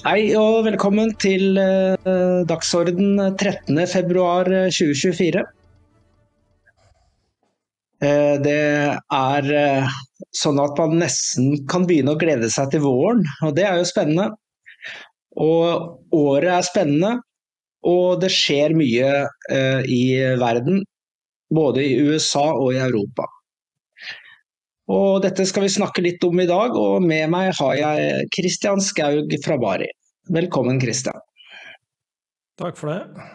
Hei og velkommen til uh, dagsorden 13.2.2024. Uh, det er uh, sånn at man nesten kan begynne å glede seg til våren, og det er jo spennende. Og året er spennende, og det skjer mye i verden. Både i USA og i Europa. Og dette skal vi snakke litt om i dag, og med meg har jeg Kristian Skaug fra Bari. Velkommen, Kristian. Takk for det.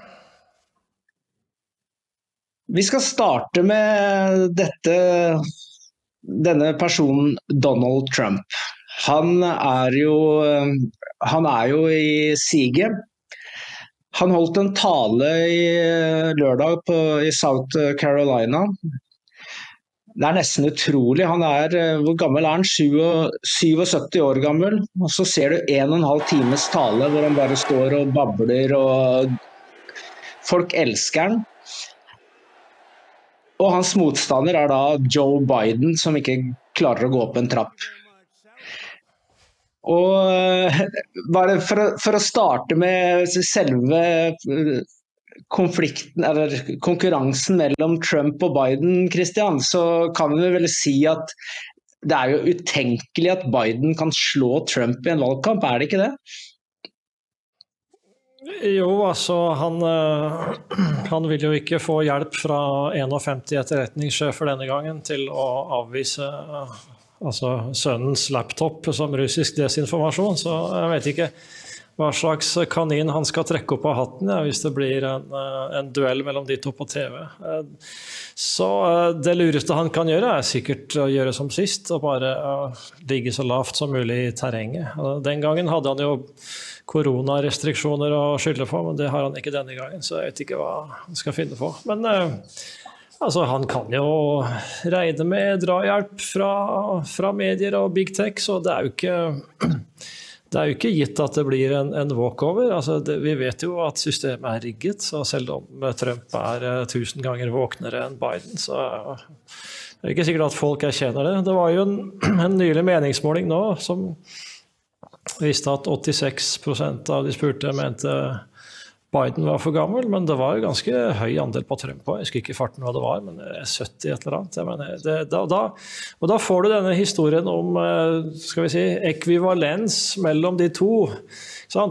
Vi skal starte med dette, denne personen Donald Trump. Han er jo, han er jo i siget. Han holdt en tale i lørdag på, i South Carolina det er nesten utrolig. Han er, eh, hvor gammel er han? 77 år gammel. Og så ser du en og en halv times tale hvor han bare står og babler og Folk elsker han. Og hans motstander er da Joe Biden, som ikke klarer å gå opp en trapp. Og eh, bare for å, for å starte med selve konflikten, eller konkurransen mellom Trump og Biden, Christian, så kan vi vel si at det er jo utenkelig at Biden kan slå Trump i en valgkamp, er det ikke det? Jo, altså han, eh, han vil jo ikke få hjelp fra 51 etterretningssjefer denne gangen til å avvise eh, altså sønnens laptop som russisk desinformasjon, så jeg vet ikke hva slags kanin han skal trekke opp av hatten ja, hvis det blir en, eh, en, duell mellom de to på TV. Eh, så eh, det lureste han kan gjøre, er sikkert å gjøre som sist, og bare ligge så lavt som mulig i terrenget. Den gangen hadde han jo koronarestriksjoner å skylde på, men det har han ikke denne gangen, så jeg vet ikke hva han skal finne på. Men altså, han kan jo regne med drahjelp fra, fra medier og big tech, så det er jo ikke det er jo ikke gitt at det blir en, en walkover. Altså, det, vi vet jo at systemet er rigget. så Selv om Trump er uh, tusen ganger våknere enn Biden, så uh, det er ikke sikkert at folk erkjenner det. Det var jo en, en nylig meningsmåling nå som viste at 86% av de spurte mente Biden var for gammel, men det var jo ganske høy andel på Trump òg. Jeg husker ikke farten hva det var, men 70 et eller annet. Mener, det, da, da, og da får du denne historien om eh, skal vi si, ekvivalens mellom de to.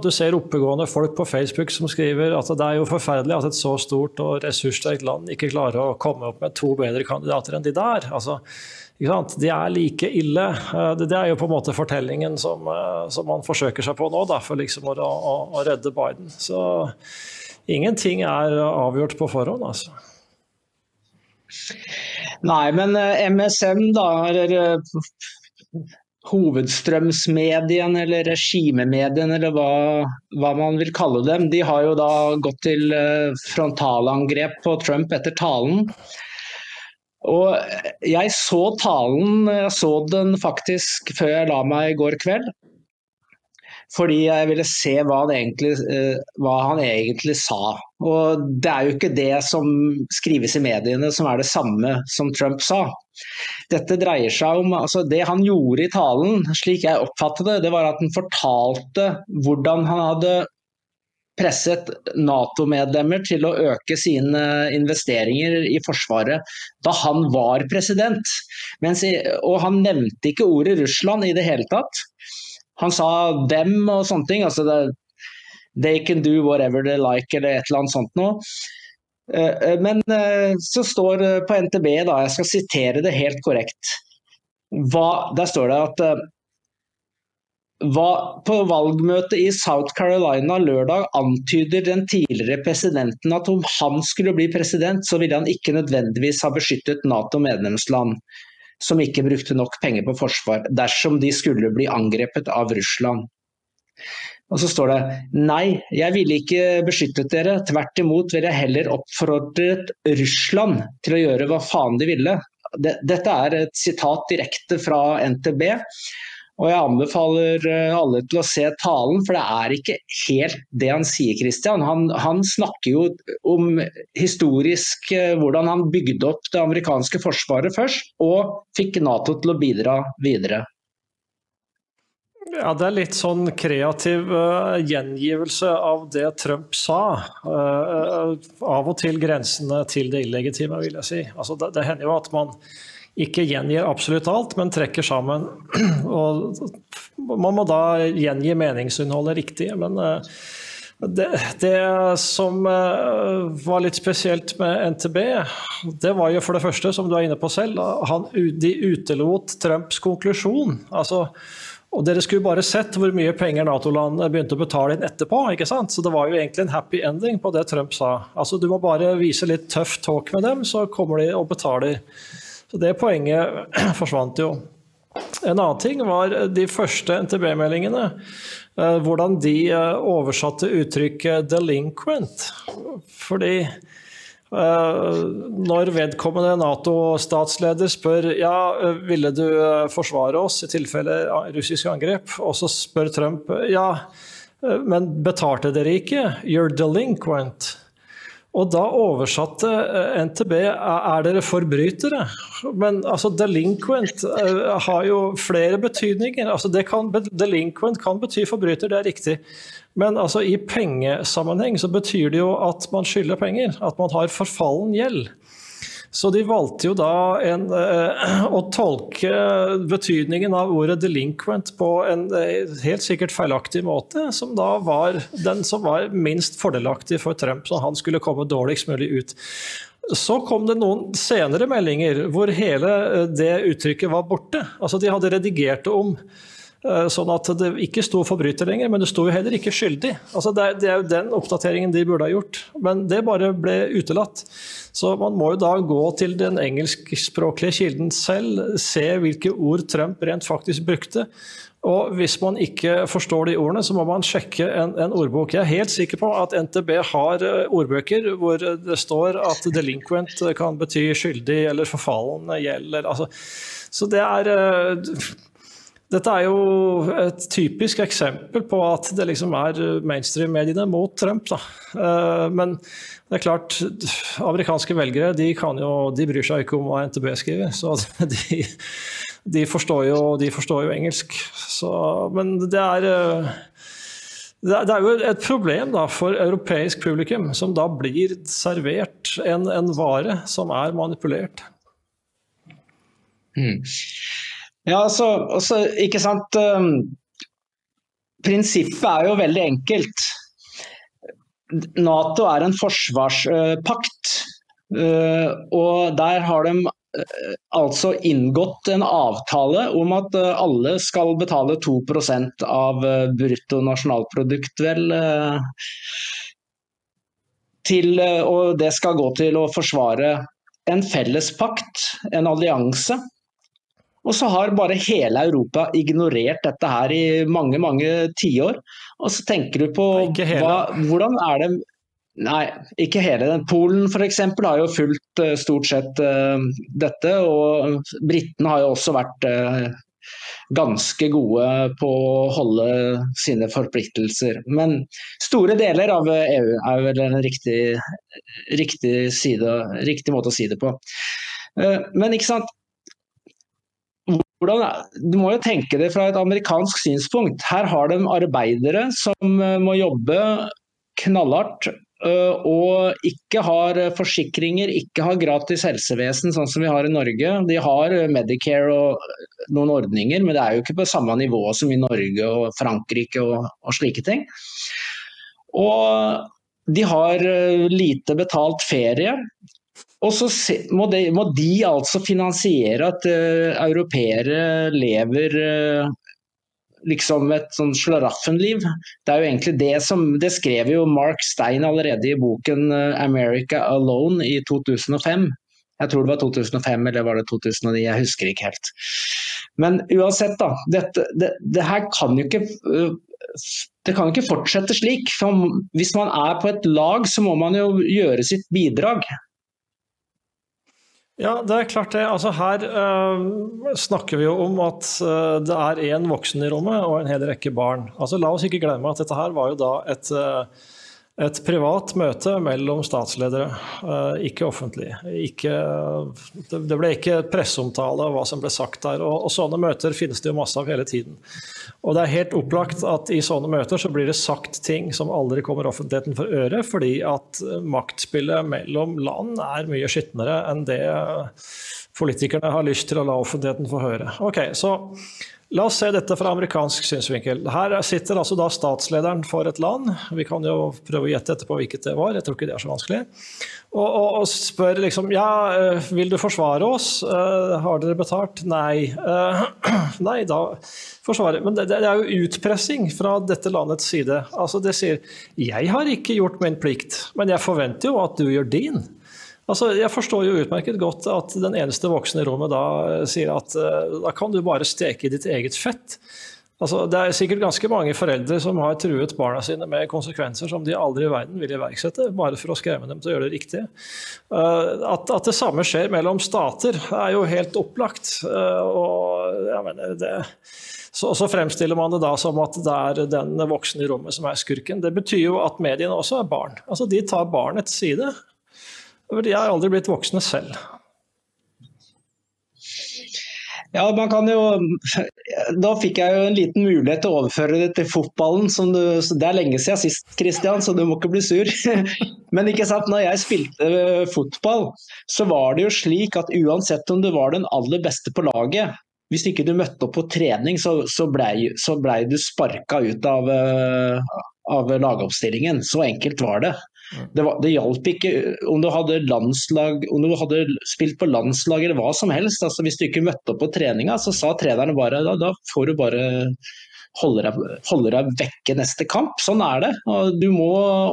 Du ser oppegående folk på Facebook som skriver at det er jo forferdelig at et så stort og ressurssterkt land ikke klarer å komme opp med to bedre kandidater enn de der. Altså, de er like ille. Eh, det er jo på en måte fortellingen som, eh, som man forsøker seg på nå, da, for liksom å, å, å, redde Biden. Så ingenting er avgjort på forhånd, altså. Nei, men eh, MSM, da, eller hovedstrømsmedien eller regimemedien eller hva, hva, man vil kalle dem, de har jo da gått til frontalangrep på Trump etter talen. Og jeg så talen, jeg så den faktisk før jeg la meg i går kveld. Fordi jeg ville se hva han, egentlig, eh, hva han egentlig sa. Og det er jo ikke det som skrives i mediene som er det samme som Trump sa. Dette dreier seg om altså Det han gjorde i talen, slik jeg oppfattet det, det var at han fortalte hvordan han hadde presset Nato-medlemmer til å øke sine investeringer i Forsvaret da han var president. Mens, og han nevnte ikke ordet Russland i det hele tatt. Han sa 'dem' og sånne ting. altså det, They can do whatever they like, eller et eller annet sånt noe. Eh, eh, men eh, så står det på NTB, da, jeg skal sitere det helt korrekt. Hva, der står det at på valgmøtet i South Carolina lørdag antyder den tidligere presidenten at om han skulle bli president, så ville han ikke nødvendigvis ha beskyttet Nato-medlemsland som ikke brukte nok penger på forsvar, dersom de skulle bli angrepet av Russland. Og så står det nei, jeg ville ikke beskyttet dere, tvert imot ville jeg heller oppfordret Russland til å gjøre hva faen de ville. Dette er et sitat direkte fra NTB. Og jeg anbefaler eh, alle til å se talen, for det er ikke helt det han sier, Christian. Han, han snakker jo om historisk eh, hvordan han bygde opp det amerikanske forsvaret først, og fikk Nato til å bidra videre. Ja, Det er litt sånn kreativ uh, gjengivelse av det Trump sa. Uh, av og til grensene til det illegitime, vil jeg si. Altså, det, det, hender jo at man ikke gjengir absolutt alt, men trekker sammen. og Man må da gjengi meningsinnholdet riktig. men uh, det, det, som var litt spesielt med NTB, det var jo for det første, som du er inne på selv, han, de utelot Trumps konklusjon. altså og dere skulle bare sett hvor mye penger Nato-landene begynte å betale inn etterpå. ikke sant? Så det var jo egentlig en happy ending på det Trump sa. Altså Du må bare vise litt tøff talk med dem, så kommer de og betaler. Så det poenget forsvant jo. En annen ting var de første NTB-meldingene. Eh, hvordan de eh, oversatte uttrykket 'delinquent'. Fordi Eh, når vedkommende Nato-statsleder spør ja, ville du forsvare oss i tilfelle russisk angrep, og så spør Trump ja, men betalte dere ikke? You're delinquent. Og da oversatte NTB er dere forbrytere. Men altså, delinquent har jo flere betydninger. Altså, kan, delinquent kan bety forbryter, det er riktig. Men altså, i pengesammenheng så betyr det jo at man skylder penger. At man har forfallen gjeld. Så de valgte jo da en, eh, å tolke betydningen av ordet 'delinquent' på en eh, helt sikkert feilaktig måte, som da var den som var minst fordelaktig for Trump, så han skulle komme dårligst mulig ut. Så kom det noen senere meldinger hvor hele eh, det uttrykket var borte. Altså De hadde redigert det om. Eh, sånn at det ikke sto forbryter lenger, men det sto jo heller ikke skyldig. Altså det, er, det, er, jo den oppdateringen de burde ha gjort, men det bare ble utelatt. Så man må jo da gå til den engelskspråklige kilden selv, se hvilke ord Trump rent faktisk brukte. Og hvis man ikke forstår de ordene, så må man sjekke en, en, ordbok. Jeg er helt sikker på at NTB har eh, ordbøker hvor det står at delinquent kan bety skyldig eller forfallen gjeld. Altså, så det er eh, dette er jo et typisk eksempel på at det liksom er mainstream-mediene mot Trump. Da. Eh, men det er klart, amerikanske velgere de, jo, de bryr seg ikke om hva NTB skriver. Så de, de, forstår, jo, de forstår, jo, engelsk. Så, men det er eh, det er jo et problem da, for europeisk publikum, som da blir servert en, en vare som er manipulert. Mm. Ja, altså, altså, ikke sant. Um, prinsippet er jo veldig enkelt. Nato er en forsvarspakt. Uh, og der har de uh, altså inngått en avtale om at uh, alle skal betale 2% av bruttonasjonalprodukt, vel. Til, og det skal gå til å forsvare en felles pakt, en allianse. Og så har bare hele Europa ignorert dette her i mange, mange tiår. Og så tenker du på hva, hvordan er det Nei, ikke hele. den. Polen f.eks. har jo fulgt uh, stort sett uh, dette. Og britene har jo også vært uh, ganske gode på å holde sine forpliktelser. Men store deler av EU er vel en riktig, riktig, side, riktig måte å si det på. Men ikke sant, hvordan, du må jo tenke det fra et amerikansk synspunkt. Her har de arbeidere som eh, må jobbe knallhardt eh, og ikke har forsikringer, ikke har gratis helsevesen sånn som vi har i Norge. De har Medicare og noen ordninger, men det er jo ikke på samme nivå som i Norge og Frankrike og, og slike ting. Og de har eh, lite betalt ferie. Og så må de, må de altså finansiere at uh, europeere lever uh, liksom et sånn slaraffenliv. Det er jo egentlig det som Det skrev jo Mark Stein allerede i boken uh, 'America Alone' i 2005. Jeg tror det var 2005 eller var det 2009, jeg husker ikke helt. Men uansett, da. Dette, det, det, her kan jo ikke det kan jo ikke fortsette slik. For hvis man er på et lag, så må man jo gjøre sitt bidrag. Ja, det er klart det. Altså her øh, snakker vi jo om at øh, det er én voksen i rommet og en hel rekke barn. Altså La oss ikke glemme at dette her var jo da et, uh, et privat møte mellom statsledere, eh, ikke offentlig. Ikke, det ble ikke presseomtale av hva som ble sagt der. Og, og, sånne møter finnes det jo masse av hele tiden. Og det er helt opplagt at i sånne møter så blir det sagt ting som aldri kommer offentligheten for øre, fordi at maktspillet mellom land er mye skitnere enn det politikerne har lyst til å la offentligheten få høre. Ok, så La oss se dette fra amerikansk synsvinkel. Her sitter altså da statslederen for et land, vi kan jo prøve å gjette etterpå hvilket det var, jeg tror ikke det er så vanskelig, og, og, og spør liksom ja, eh, vil du forsvare oss, uh, har dere betalt? Nei. Uh, nei, da forsvare. Men det, det, er jo utpressing fra dette landets side. Altså Det sier jeg har ikke gjort min plikt, men jeg forventer jo at du gjør din. Altså, jeg forstår jo utmerket godt at den eneste voksne i rommet da eh, sier at uh, da kan du bare steke i ditt eget fett. Altså, det er sikkert ganske mange foreldre som har truet barna sine med konsekvenser som de aldri i verden vil iverksette, bare for å skremme dem til å gjøre det riktige. Uh, at, at, det samme skjer mellom stater, er jo helt opplagt. Og jeg mener, det, så, så, fremstiller man det da som at det er den voksne i rommet som er skurken. Det betyr jo at mediene også er barn. Altså, de tar barnets side. Jeg har aldri blitt voksne selv. Ja, man kan jo Da fikk jeg jo en liten mulighet til å overføre det til fotballen. Du, det er lenge siden sist, Christian, så du må ikke bli sur. Men ikke sant, når jeg spilte fotball, så var det jo slik at uansett om du var den aller beste på laget, hvis ikke du møtte opp på trening, så, så blei ble du sparka ut av, eh, av lagoppstillingen. Så enkelt var det. Det, var, det hjalp ikke om du hadde landslag, om du hadde spilt på landslag eller hva som helst. Altså, hvis du ikke møtte opp på treninga, så sa trenerne bare da, da får du bare holde deg, holde deg vekke neste kamp. Sånn er det. Og du må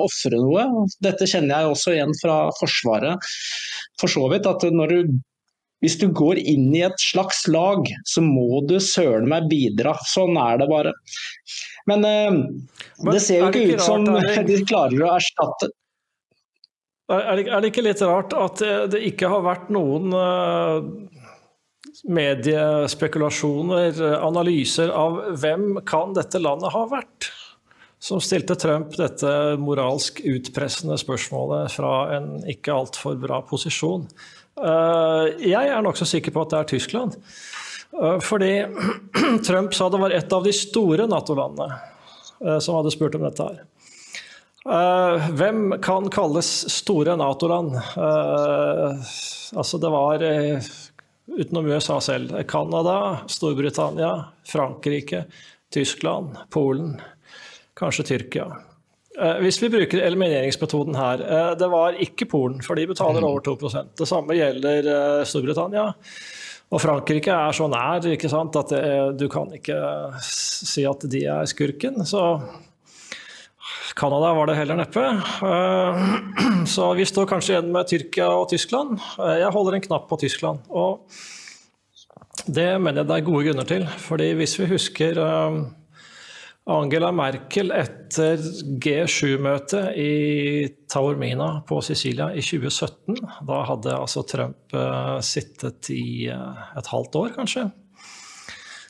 ofre noe. Dette kjenner jeg også igjen fra Forsvaret. For så vidt at når du hvis du går inn i et slags lag, så må du søren meg bidra. Sånn er det bare. Men, uh, Men det ser jo ikke, ikke ut som de klarer å erstatte er det, ikke litt rart at det ikke har vært noen uh, mediespekulasjoner, analyser av hvem kan dette landet ha vært? Som stilte Trump dette moralsk utpressende spørsmålet fra en ikke altfor bra posisjon. Jeg er nokså sikker på at det er Tyskland. Fordi Trump sa det var et av de store Nato-landene som hadde spurt om dette her. Uh, hvem kan kalles store Nato-land? Uh, altså det var, uh, utenom USA selv, Canada, Storbritannia, Frankrike, Tyskland, Polen, kanskje Tyrkia. Hvis vi bruker elimineringsmetoden her Det var ikke Polen, for de betaler over 2% Det samme gjelder Storbritannia. Og Frankrike er så nær ikke sant, at det, du kan ikke si at de er skurken. Så Canada var det heller neppe. Eh, så vi står kanskje igjen med Tyrkia og Tyskland. Eh, jeg holder en knapp på Tyskland. Og det mener jeg det er gode grunner til. fordi hvis vi husker eh, Angela Merkel etter G7-møtet i Taormina på Sicilia i 2017. Da hadde altså Trump sittet i et halvt år, kanskje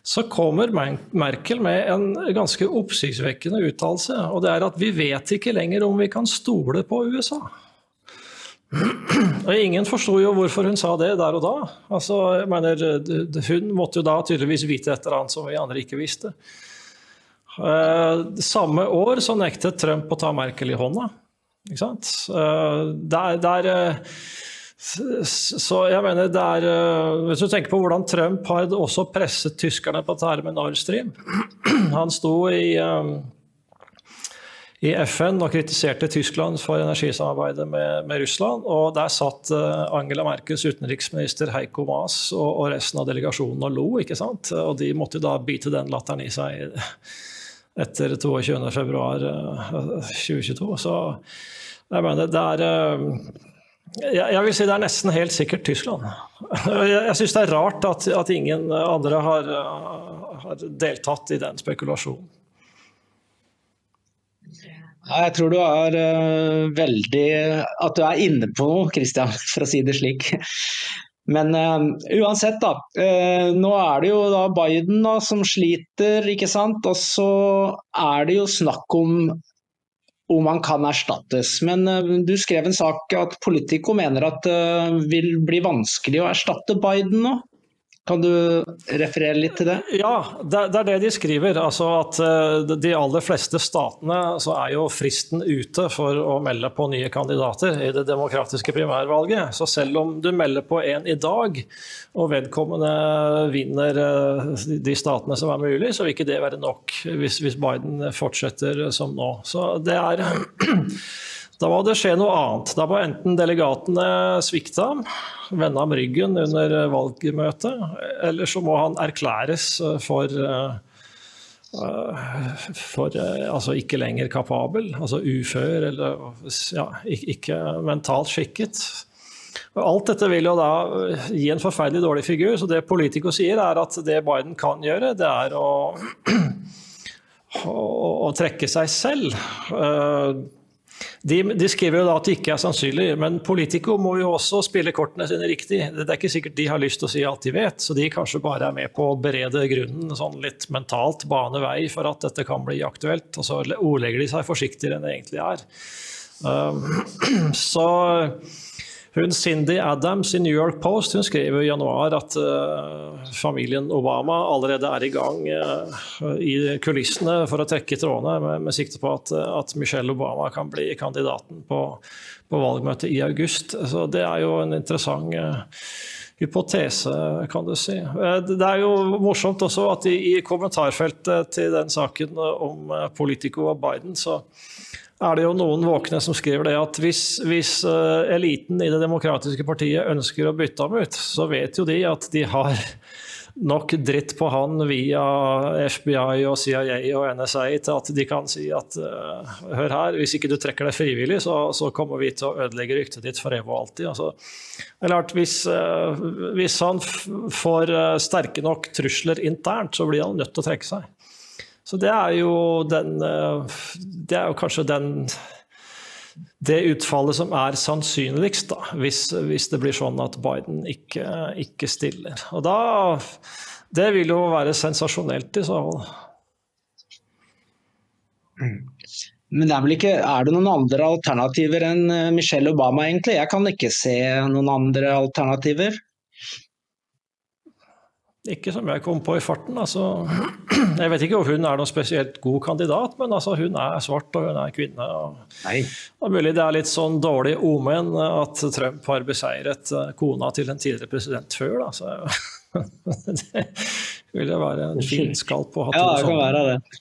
så kommer Merkel med en ganske oppsiktsvekkende uttalelse. Og det er at vi vet ikke lenger om vi kan stole på USA. Og Ingen forsto jo hvorfor hun sa det der og da. Altså, jeg mener, hun måtte jo da tydeligvis vite et eller annet som vi andre ikke visste. Eh, samme år så nektet Trump å ta Merkel i hånda. Ikke sant? Eh, der, der eh, så jeg mener det er eh, Hvis du tenker på hvordan Trump har også presset tyskerne på dette med Nord Stream Han sto i, eh, i FN og kritiserte Tyskland for energisamarbeidet med, med, Russland. Og der satt eh, Angela Merkels utenriksminister Heiko Maas og, og resten av delegasjonen og lo. ikke sant? Og de måtte da bite den latteren i seg etter 22.2.2022. Så jeg mener det er jeg vil si det er nesten helt sikkert Tyskland. Jeg syns det er rart at, at ingen andre har, har, deltatt i den spekulasjonen. Jeg tror du er uh, veldig At du er inne på noe, Christian, for å si det slik. Men uh, uansett, da. Uh, nå er det jo da Biden da, som sliter, ikke sant. Og så er det jo snakk om om han kan erstattes. Men du skrev en sak at Politico mener at det vil bli vanskelig å erstatte Biden nå? Kan du referere litt til det? Ja, det, er det de skriver. Altså at uh, De aller fleste statene så er jo fristen ute for å melde på nye kandidater i det demokratiske primærvalget. Så selv om du melder på en i dag, og vedkommende vinner uh, de statene som er mulig, så vil ikke det være nok hvis Biden fortsetter som nå. Så det er Da må det skje noe annet. Da må enten delegatene svikte ham, vende ham ryggen under valgmøtet, eller så må han erklæres for, for altså ikke lenger kapabel, altså ufør eller ja, ikke mentalt skikket. Alt dette vil jo da gi en forferdelig dårlig figur. Så det Politico sier, er at det Biden kan gjøre, det er å, å, å trekke seg selv. De, de, skriver jo da at det ikke er sannsynlig, men Politico må jo også spille kortene sine riktig. Det er ikke sikkert de har lyst til å si alt de vet, så de kanskje bare er med på å berede grunnen sånn litt mentalt, bane vei for at dette kan bli aktuelt. Og så ordlegger de seg forsiktigere enn det egentlig er. Um, så hun Cindy Adams i New York Post hun skrev i januar at uh, familien Obama allerede er i gang uh, i kulissene for å trekke trådene, med, med sikte på at, at, Michelle Obama kan bli kandidaten på, på, valgmøtet i august. Så det er jo en interessant uh, hypotese, kan du si. Det er jo morsomt også at i, i kommentarfeltet til den saken om Politico og Biden, så er det jo noen våkne som skriver det at hvis, hvis uh, eliten i det demokratiske partiet ønsker å bytte ham ut, så vet jo de at de har nok dritt på han via FBI og CIA og NSA til at de kan si at uh, hør her, hvis ikke du trekker deg frivillig, så, så, kommer vi til å ødelegge ryktet ditt for evig og alltid. Altså, eller hvis, uh, hvis han får sterke nok trusler internt, så blir han nødt til å trekke seg. Så det er jo den eh, Det er jo kanskje den det utfallet som er sannsynligst, da, hvis, hvis det blir sånn at Biden ikke, ikke, stiller. Og da Det vil jo være sensasjonelt i så fall. Men det er vel ikke Er det noen andre alternativer enn eh, Michelle Obama, egentlig? Jeg kan ikke se noen andre alternativer. Ikke som jeg kom på i farten. Altså, jeg vet ikke om hun er noen spesielt god kandidat, men altså, hun er svart og hun er kvinne. Og, og mulig det er litt sånn dårlig omen at Trump har beseiret eh, kona til en tidligere president før. Da. Så, det ville være en fin skalp å ha to ja, det kan være det.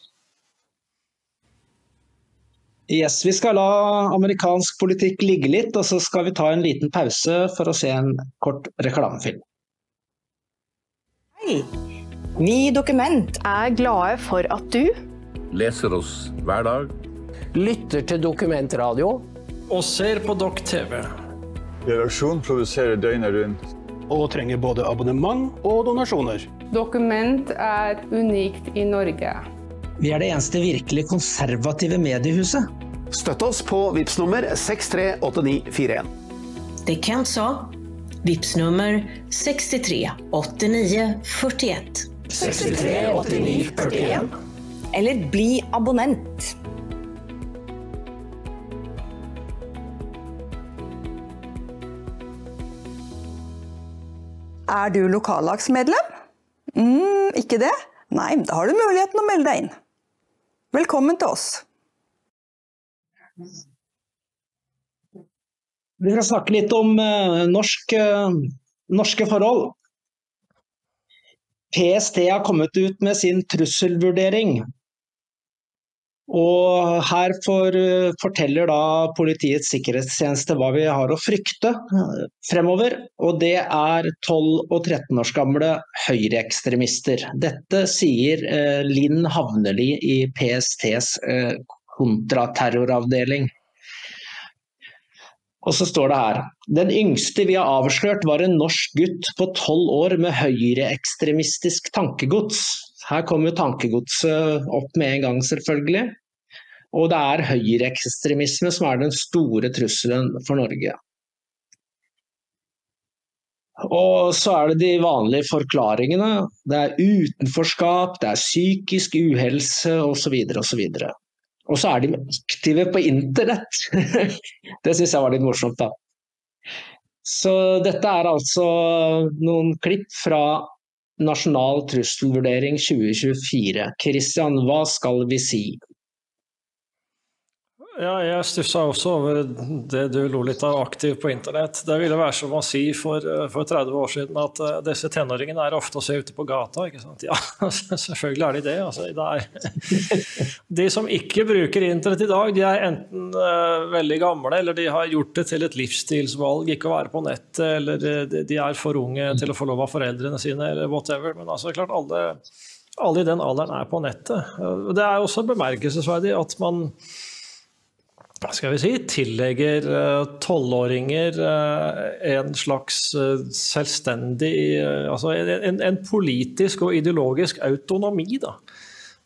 Yes, Vi skal la amerikansk politikk ligge litt, og så skal vi ta en liten pause for å se en kort reklamefilm. Hei! Vi i Dokument er glade for at du Leser oss hver dag. Lytter til dokumentradio. Og ser på Dokk TV. Redaksjon produserer døgnet rundt. Og trenger både abonnement og donasjoner. Dokument er unikt i Norge. Vi er det eneste virkelig konservative mediehuset. Støtt oss på VIPS nummer 638941. Det Kent sa Vips nummer 63 89 41. 63 89 41. Eller bli abonnent. Er du lokallagsmedlem? Mm, ikke det? Nei, da har du muligheten å melde deg inn. Velkommen til oss. Vi skal snakke litt om uh, norsk, uh, norske forhold. PST har kommet ut med sin trusselvurdering. Og her for, uh, forteller da Politiets sikkerhetstjeneste hva vi har å frykte fremover. Og det er 12- og 13 års gamle høyreekstremister. Dette sier Linn Havneli i PSTs kontraterroravdeling. Og så står det her Den yngste vi har avslørt var en norsk gutt på tolv år med høyreekstremistisk tankegods. Her kommer tankegodset opp med en gang, selvfølgelig. Og det er høyreekstremisme som er den store trusselen for Norge. Og så er det de vanlige forklaringene. Det er utenforskap, det er psykisk uhelse osv. osv. Og så er de aktive på internett! det syns jeg var litt morsomt, da. Så dette er altså noen klipp fra Nasjonal trusselvurdering 2024. Kristian, hva skal vi si? Ja, jeg stussa også over det du lo litt av, aktiv på internett. Det ville være som å si for, for 30 år siden at uh, disse tenåringene er ofte å se ute på gata. ikke sant? Ja, selvfølgelig er de det. Altså, det de som ikke bruker internett i dag, de er enten uh, veldig gamle, eller de har gjort det til et livsstilsvalg ikke å være på nettet, eller de, de er for unge til å få lov av foreldrene sine, eller whatever. Men altså, klart alle, alle i den alderen er på nettet. Det er også bemerkelsesverdig at man skal vi si, tillegger eh, tolvåringer uh, en slags uh, selvstendig Altså en, en, politisk og ideologisk autonomi, da.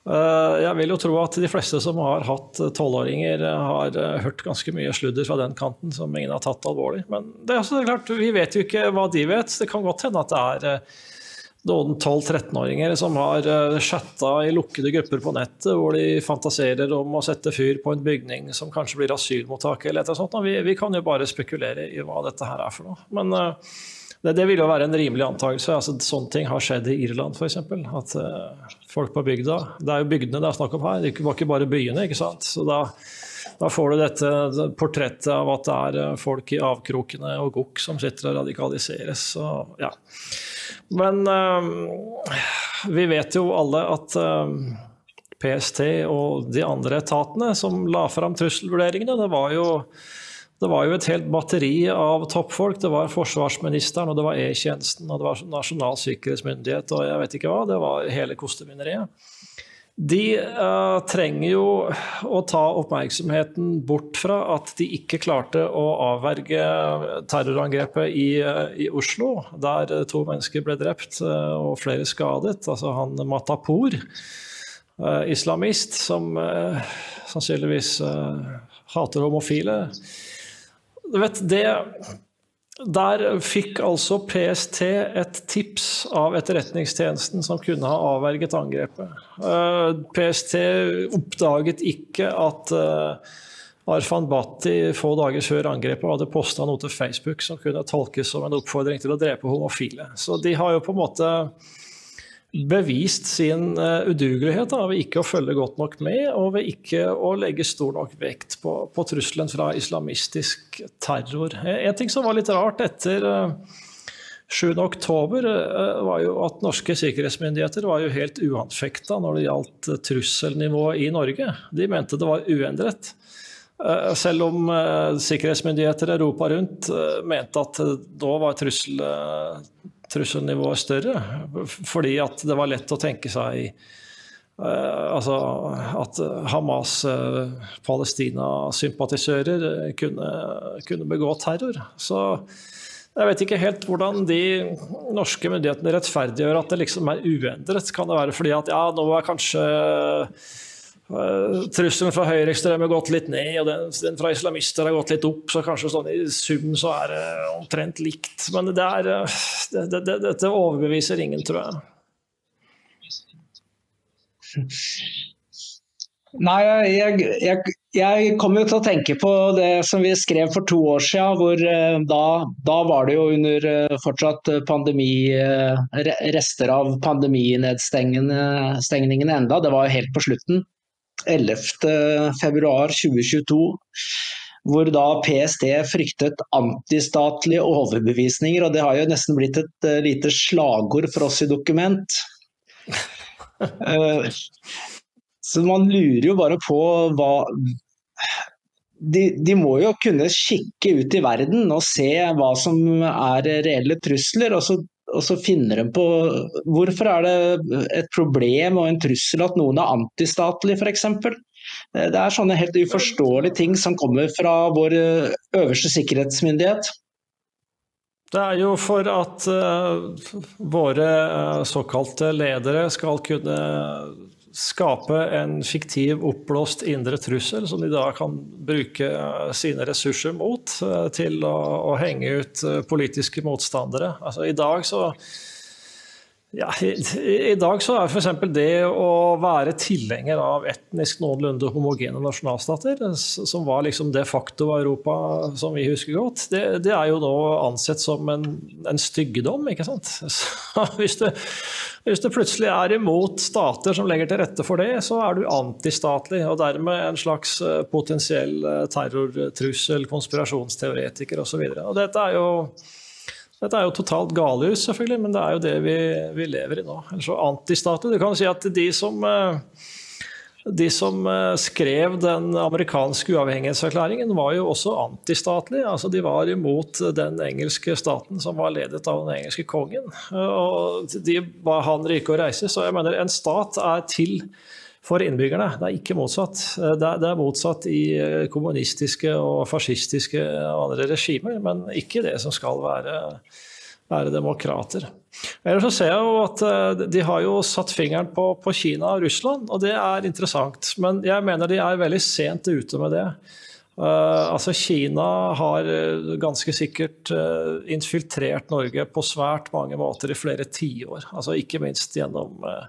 jeg vil jo tro at de fleste som har hatt tolvåringer, har hørt ganske mye sludder fra den kanten som ingen har tatt alvorlig. Men det er, også, er klart, vi vet jo ikke hva de vet. Det kan godt hende at det er noen 12-13-åringer som har eh, chatta i lukkede grupper på nettet, hvor de fantaserer om å sette fyr på en bygning som kanskje blir asylmottak. eller et sånt. Vi, vi, kan jo bare spekulere i hva dette her er for noe. Men uh, det, det, vil jo være en rimelig antakelse. Altså, sånne ting har skjedd i Irland f.eks. At uh, folk på bygda Det er jo bygdene det er snakk om her, det var ikke bare byene. ikke sant? Så da, da får du dette portrettet av at det er folk i avkrokene og gokk som sitter og radikaliseres. Så, ja. Men uh, vi vet jo alle at uh, PST og de andre etatene som la fram trusselvurderingene, det var jo det var jo et helt batteri av toppfolk. Det var forsvarsministeren, og det var E-tjenesten, og det var Nasjonal sikkerhetsmyndighet, og jeg vet ikke hva. Det var hele kostevineriet. De uh, trenger jo å ta oppmerksomheten bort fra at de ikke klarte å avverge terrorangrepet i, uh, i Oslo, der to mennesker ble drept uh, og flere skadet. Altså han Matapour, islamist, som sannsynligvis hater homofile. Du vet, det der fikk altså PST et tips av Etterretningstjenesten som kunne ha avverget angrepet. Eh, PST oppdaget ikke at eh, Arfan Bhatti få dager før angrepet hadde posta noe til Facebook som kunne tolkes som en oppfordring til å drepe homofile. Så de har jo på en måte bevist sin uh, udugelighet da, ved ikke å følge godt nok med, og ved ikke å legge stor nok vekt på, på trusselen fra islamistisk terror. En ting som var litt rart etter uh, eh, 7.10, uh, var jo at norske sikkerhetsmyndigheter var jo helt uanfekta når det gjaldt trusselnivået i Norge. De mente det var uendret. Selv om sikkerhetsmyndigheter Europa rundt mente at da var trussel, trusselnivået større. Fordi at det var lett å tenke seg uh, altså at Hamas, uh, Palestina-sympatisører, uh, kunne, kunne, begå terror. Så jeg vet ikke helt hvordan de norske myndighetene rettferdiggjør at det liksom er uendret. Kan det være fordi at ja, nå er kanskje Trusselen fra høyreekstreme har gått litt ned, og den, den, fra islamister har gått litt opp. Så kanskje sånn i sum så er det omtrent likt. Men det er, det, det, dette overbeviser ingen, tror jeg. Nei, jeg, jeg, jeg kommer jo til å tenke på det som vi skrev for to år siden. hvor eh, Da, da var det jo under eh, fortsatt pandemi, eh, rester av pandeminedstengningene enda. Det var jo helt på slutten. 11.2.2022, hvor da PST fryktet antistatlige overbevisninger. og Det har jo nesten blitt et uh, lite slagord for oss i Dokument. uh, så man lurer jo bare på hva de, de, må jo kunne kikke ut i verden og se hva som er reelle trusler. og så og så finner de på Hvorfor er det et problem og en trussel at noen er antistatlig, f.eks.? Det er sånne helt uforståelige ting som kommer fra vår eh, øverste sikkerhetsmyndighet. Det er jo for at uh, våre såkalte ledere skal kunne skape en fiktiv, oppblåst indre trussel som de da kan bruke eh, sine ressurser mot eh, til å, å henge ut eh, politiske motstandere. Altså, I dag så Ja, i, i, dag så er f.eks. det å være tilhenger av etnisk noenlunde homogene nasjonalstater, som var liksom de facto Europa som vi husker godt, det, det er jo nå ansett som en, en styggedom. ikke sant? Så hvis du, hvis du plutselig er imot stater som legger til rette for det, så er du antistatlig, og dermed en slags eh, potensiell eh, terrortrussel, konspirasjonsteoretiker osv. Dette er jo dette er jo totalt galehus, selvfølgelig, men det er jo det vi, vi lever i nå. Eller så antistatlig. Du kan si at de som, eh, de som eh, skrev den amerikanske uavhengighetserklæringen, var jo også antistatlige. Altså, de var imot den engelske staten som var ledet av den engelske kongen. Og de ba han rike og reise. Så jeg mener, en stat er til for innbyggerne. Det er ikke motsatt. Det er, det er, motsatt i eh, kommunistiske og fascistiske og andre regimer, men ikke det som skal være, være demokrater. Ellers så ser jeg jo at eh, De har jo satt fingeren på, på, Kina og Russland, og det er interessant. Men jeg mener de er veldig sent ute med det. Uh, altså Kina har ganske sikkert uh, infiltrert Norge på svært mange måter i flere tiår. Altså ikke minst gjennom uh,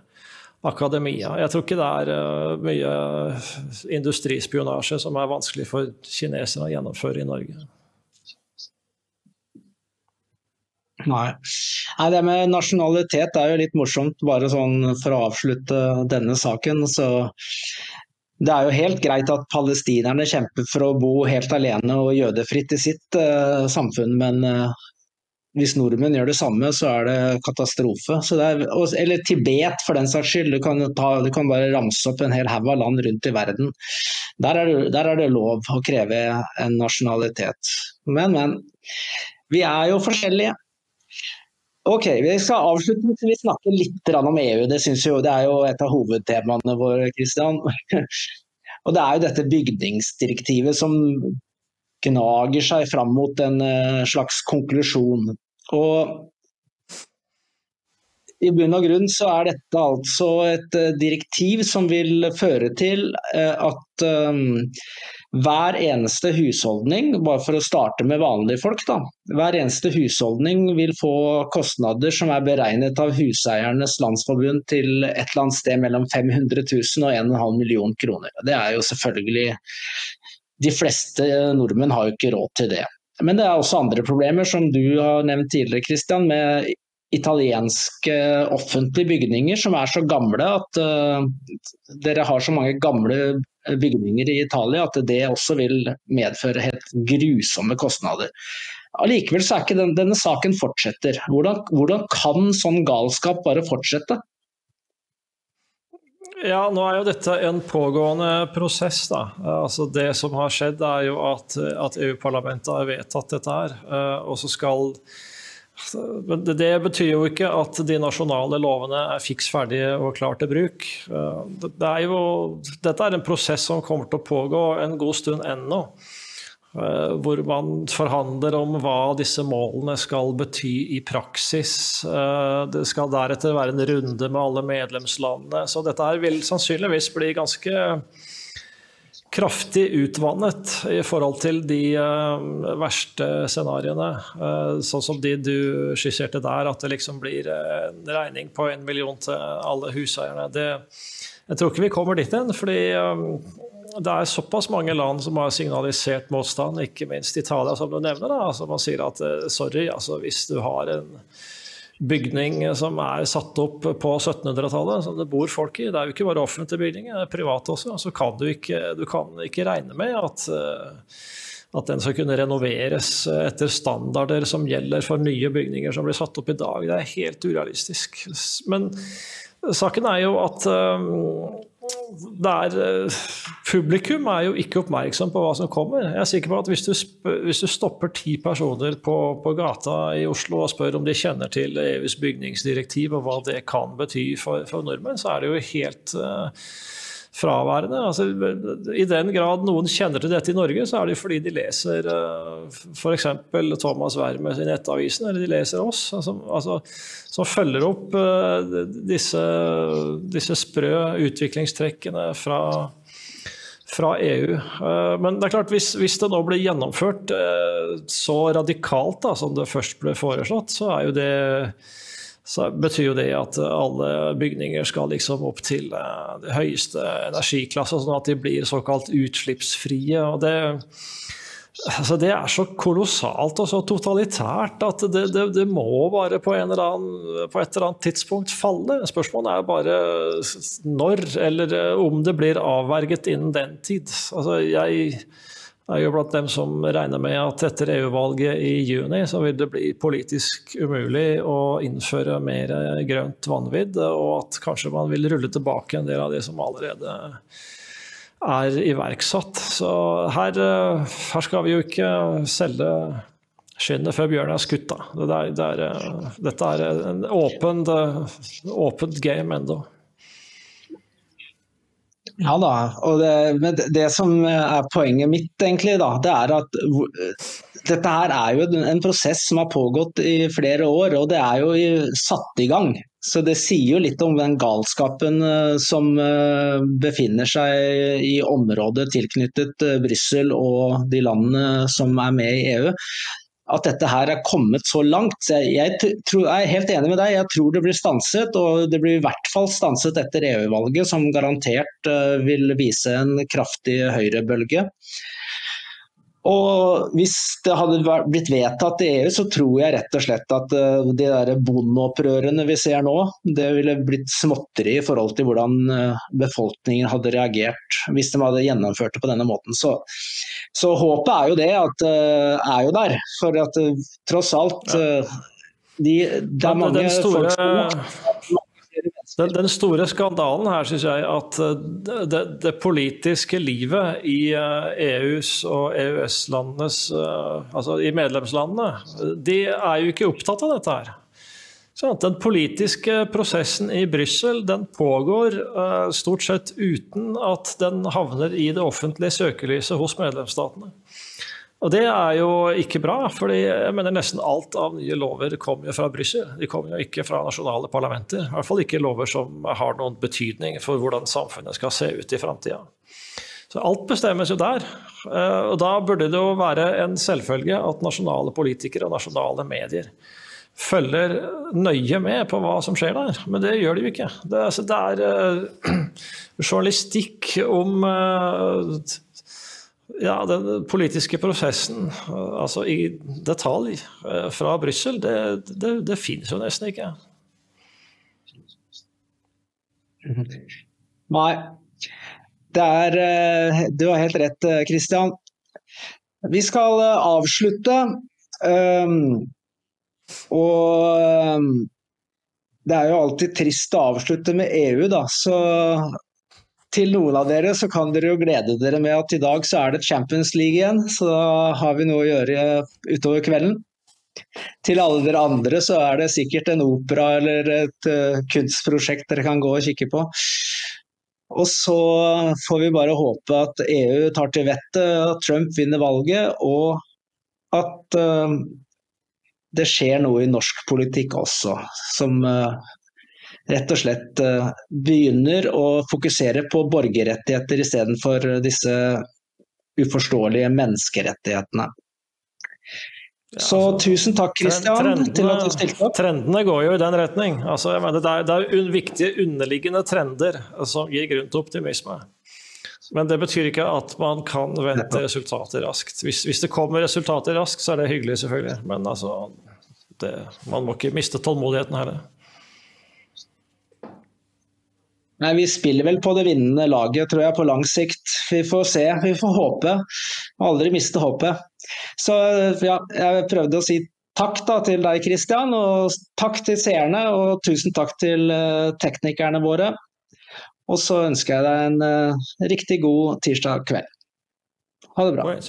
akademia. Jeg tror ikke det er uh, mye industrispionasje som er vanskelig for kinesere å gjennomføre i Norge. Nei. Nei. Det med nasjonalitet er jo litt morsomt, bare sånn for å avslutte denne saken. Så det er jo helt greit at palestinerne kjemper for å bo helt alene og jødefritt i sitt uh, samfunn, men uh, hvis nordmenn gjør det samme, så er det katastrofe. Det er, eller Tibet, for den saks skyld. Du kan, ta, du kan bare ramse opp en hel haug av land rundt i verden. Der er, det, der er, det, lov å kreve en nasjonalitet. Men, men. Vi er jo forskjellige. Ok, Vi skal avslutte vi snakker litt om EU. Det, jo, det er jo et av hovedtemaene våre. Christian. Og Det er jo dette bygningsdirektivet som gnager seg fram mot en eh, slags konklusjon. Og i bunn og grunn så er dette altså et eh, direktiv som vil føre til eh, at um, hver eneste husholdning, bare for å starte med vanlige folk, da, hver eneste husholdning vil få kostnader som er beregnet av Huseiernes Landsforbund til et eller annet sted mellom 500 000 og 1,5 million kroner. Det er jo selvfølgelig De fleste nordmenn har jo ikke råd til det. Men det er også andre problemer, som du har nevnt tidligere, Christian, med italienske offentlige bygninger som er så gamle at uh, dere har så mange gamle bygninger i Italia at det også vil medføre helt grusomme kostnader. Allikevel så er ikke den, denne saken fortsetter. Hvordan, hvordan kan sånn galskap bare fortsette? Ja, nå er jo dette en pågående prosess. da. Altså Det som har skjedd, er jo at, at EU-parlamentet har vedtatt dette her. Eh, og så skal men Det betyr jo ikke at de nasjonale lovene er fiks ferdige og klar til bruk. Eh, det er jo, dette er en prosess som kommer til å pågå en god stund ennå. Eh, hvor man forhandler om hva disse målene skal bety i praksis. Eh, det skal deretter være en runde med alle medlemslandene. Så dette vil sannsynligvis bli ganske kraftig utvannet i forhold til de eh, verste scenarioene. Sånn som de du skisserte der, at det liksom blir en regning på en million til alle huseierne. Det, jeg tror ikke vi kommer dit hen. fordi det er såpass mange land som har signalisert motstand, ikke minst Italia, som du nevner. Da. Altså, man sier at eh, sorry, altså, hvis du har en bygning som er satt opp på 1700-tallet, som det bor folk i, det er jo ikke bare offentlige bygninger, det er private også, så kan du ikke, du kan ikke regne med at, eh, at den skal kunne renoveres etter standarder som gjelder for nye bygninger som blir satt opp i dag. Det er helt urealistisk. Men saken er jo at eh, der, eh, publikum er jo ikke oppmerksom på hva som kommer. Jeg er sikker på at Hvis du, hvis du stopper ti personer på, på, gata i Oslo og spør om de kjenner til EUs bygningsdirektiv og hva det kan bety for, for nordmenn, så er det jo helt uh, fraværende. Altså, I den grad noen kjenner til dette i Norge, så er det fordi de leser eh, f.eks. Thomas Wermes i Nettavisen, eller de leser oss, altså, altså, som følger opp uh, disse, disse, sprø utviklingstrekkene fra, fra EU. Uh, men det er klart, hvis, hvis det nå blir gjennomført så radikalt da, som det først ble foreslått, så er jo det så betyr jo det at alle bygninger skal liksom opp til uh, det høyeste energiklasse, sånn at de blir såkalt utslippsfrie. og det Altså, det er så kolossalt og så totalitært at det, det, det må bare på, annen, på, et eller annet tidspunkt falle. Spørsmålet er bare når, eller om det blir avverget innen den tid. Altså, jeg er jo blant dem som regner med at etter EU-valget i juni så vil det bli politisk umulig å innføre mer grønt vanvidd, og at kanskje man vil rulle tilbake en del av det som allerede er iverksatt. Så her, eh, her, skal vi jo ikke selge skinnet før bjørnen er skutt. Da. Det der, det er, eh, dette er en åpent, åpent game ennå. Ja da, det, men det som er poenget mitt, egentlig, da, det er at dette her er jo en prosess som har pågått i flere år, og det er jo satt i gang. Så det sier jo litt om den galskapen eh, som eh, befinner seg i området tilknyttet eh, Brussel og de landene som er med i EU. At dette her er kommet så langt. Jeg, jeg, tror, jeg, er helt enig med deg, jeg tror det blir stanset. Og det blir i hvert fall stanset etter EU-valget, som garantert vil vise en kraftig høyrebølge. Og Hvis det hadde blitt vedtatt i EU, så tror jeg rett og slett at eh, de der bondeopprørene vi ser nå, det ville blitt småtteri i forhold til hvordan eh, befolkningen hadde reagert hvis de hadde gjennomført det på denne måten. Så, så håpet er jo det, at eh, er jo der. For at tross alt de, Det er mange store... folk som den, den, store skandalen her syns jeg at eh, det, det, politiske livet i EUs eh, e og EØS-landenes eh, Altså i medlemslandene, de er jo ikke opptatt av dette her. Den politiske prosessen i Brussel pågår stort sett uten at den havner i det offentlige søkelyset hos medlemsstatene. Og det er jo ikke bra, for jeg mener nesten alt av nye lover kommer jo fra Brussel. De kommer jo ikke fra nasjonale parlamenter. I hvert fall ikke lover som har noen betydning for hvordan samfunnet skal se ut i framtida. Så alt bestemmes jo der. Eh, og da burde det jo være en selvfølge at nasjonale politikere og nasjonale medier følger nøye med på hva som skjer der. Men det gjør de jo ikke. Det, altså, det er uh, journalistikk om uh, ja, den politiske prosessen altså i detalj eh, fra Brussel, det, det, det finnes jo nesten ikke. Nei. Det er eh, Du har helt rett, Kristian. Vi skal eh, avslutte. Og det er jo alltid trist å avslutte med EU, da. Så til noen av dere så kan dere jo glede dere med at i dag så er det Champions League igjen, så da har vi noe å gjøre utover kvelden. Til alle dere andre så er det sikkert en opera eller et uh, kunstprosjekt dere kan gå og kikke på. Og så får vi bare håpe at EU tar til vettet, at Trump vinner valget, og at uh, det skjer noe i norsk politikk også, som uh, rett og slett eh, begynner å fokusere på borgerrettigheter istedenfor disse uforståelige menneskerettighetene. Så altså, tusen takk, Kristian, til at du stilte opp. Trendene går jo i den retning. Altså, mener, det, er, det er viktige underliggende trender som gir grunn til optimisme. Men det betyr ikke at man kan vente resultater raskt. Hvis, hvis det kommer resultater raskt, så er det hyggelig, selvfølgelig. Men altså, det, man må ikke miste tålmodigheten heller. Nei, Vi spiller vel på det vinnende laget, tror jeg, på lang sikt. Vi får se, vi får håpe. Aldri miste håpet. Så ja, jeg prøvde å si takk da til deg, Kristian, og takk til seerne. Og tusen takk til uh, teknikerne våre. Og så ønsker jeg deg en uh, riktig god tirsdag kveld. Ha det bra.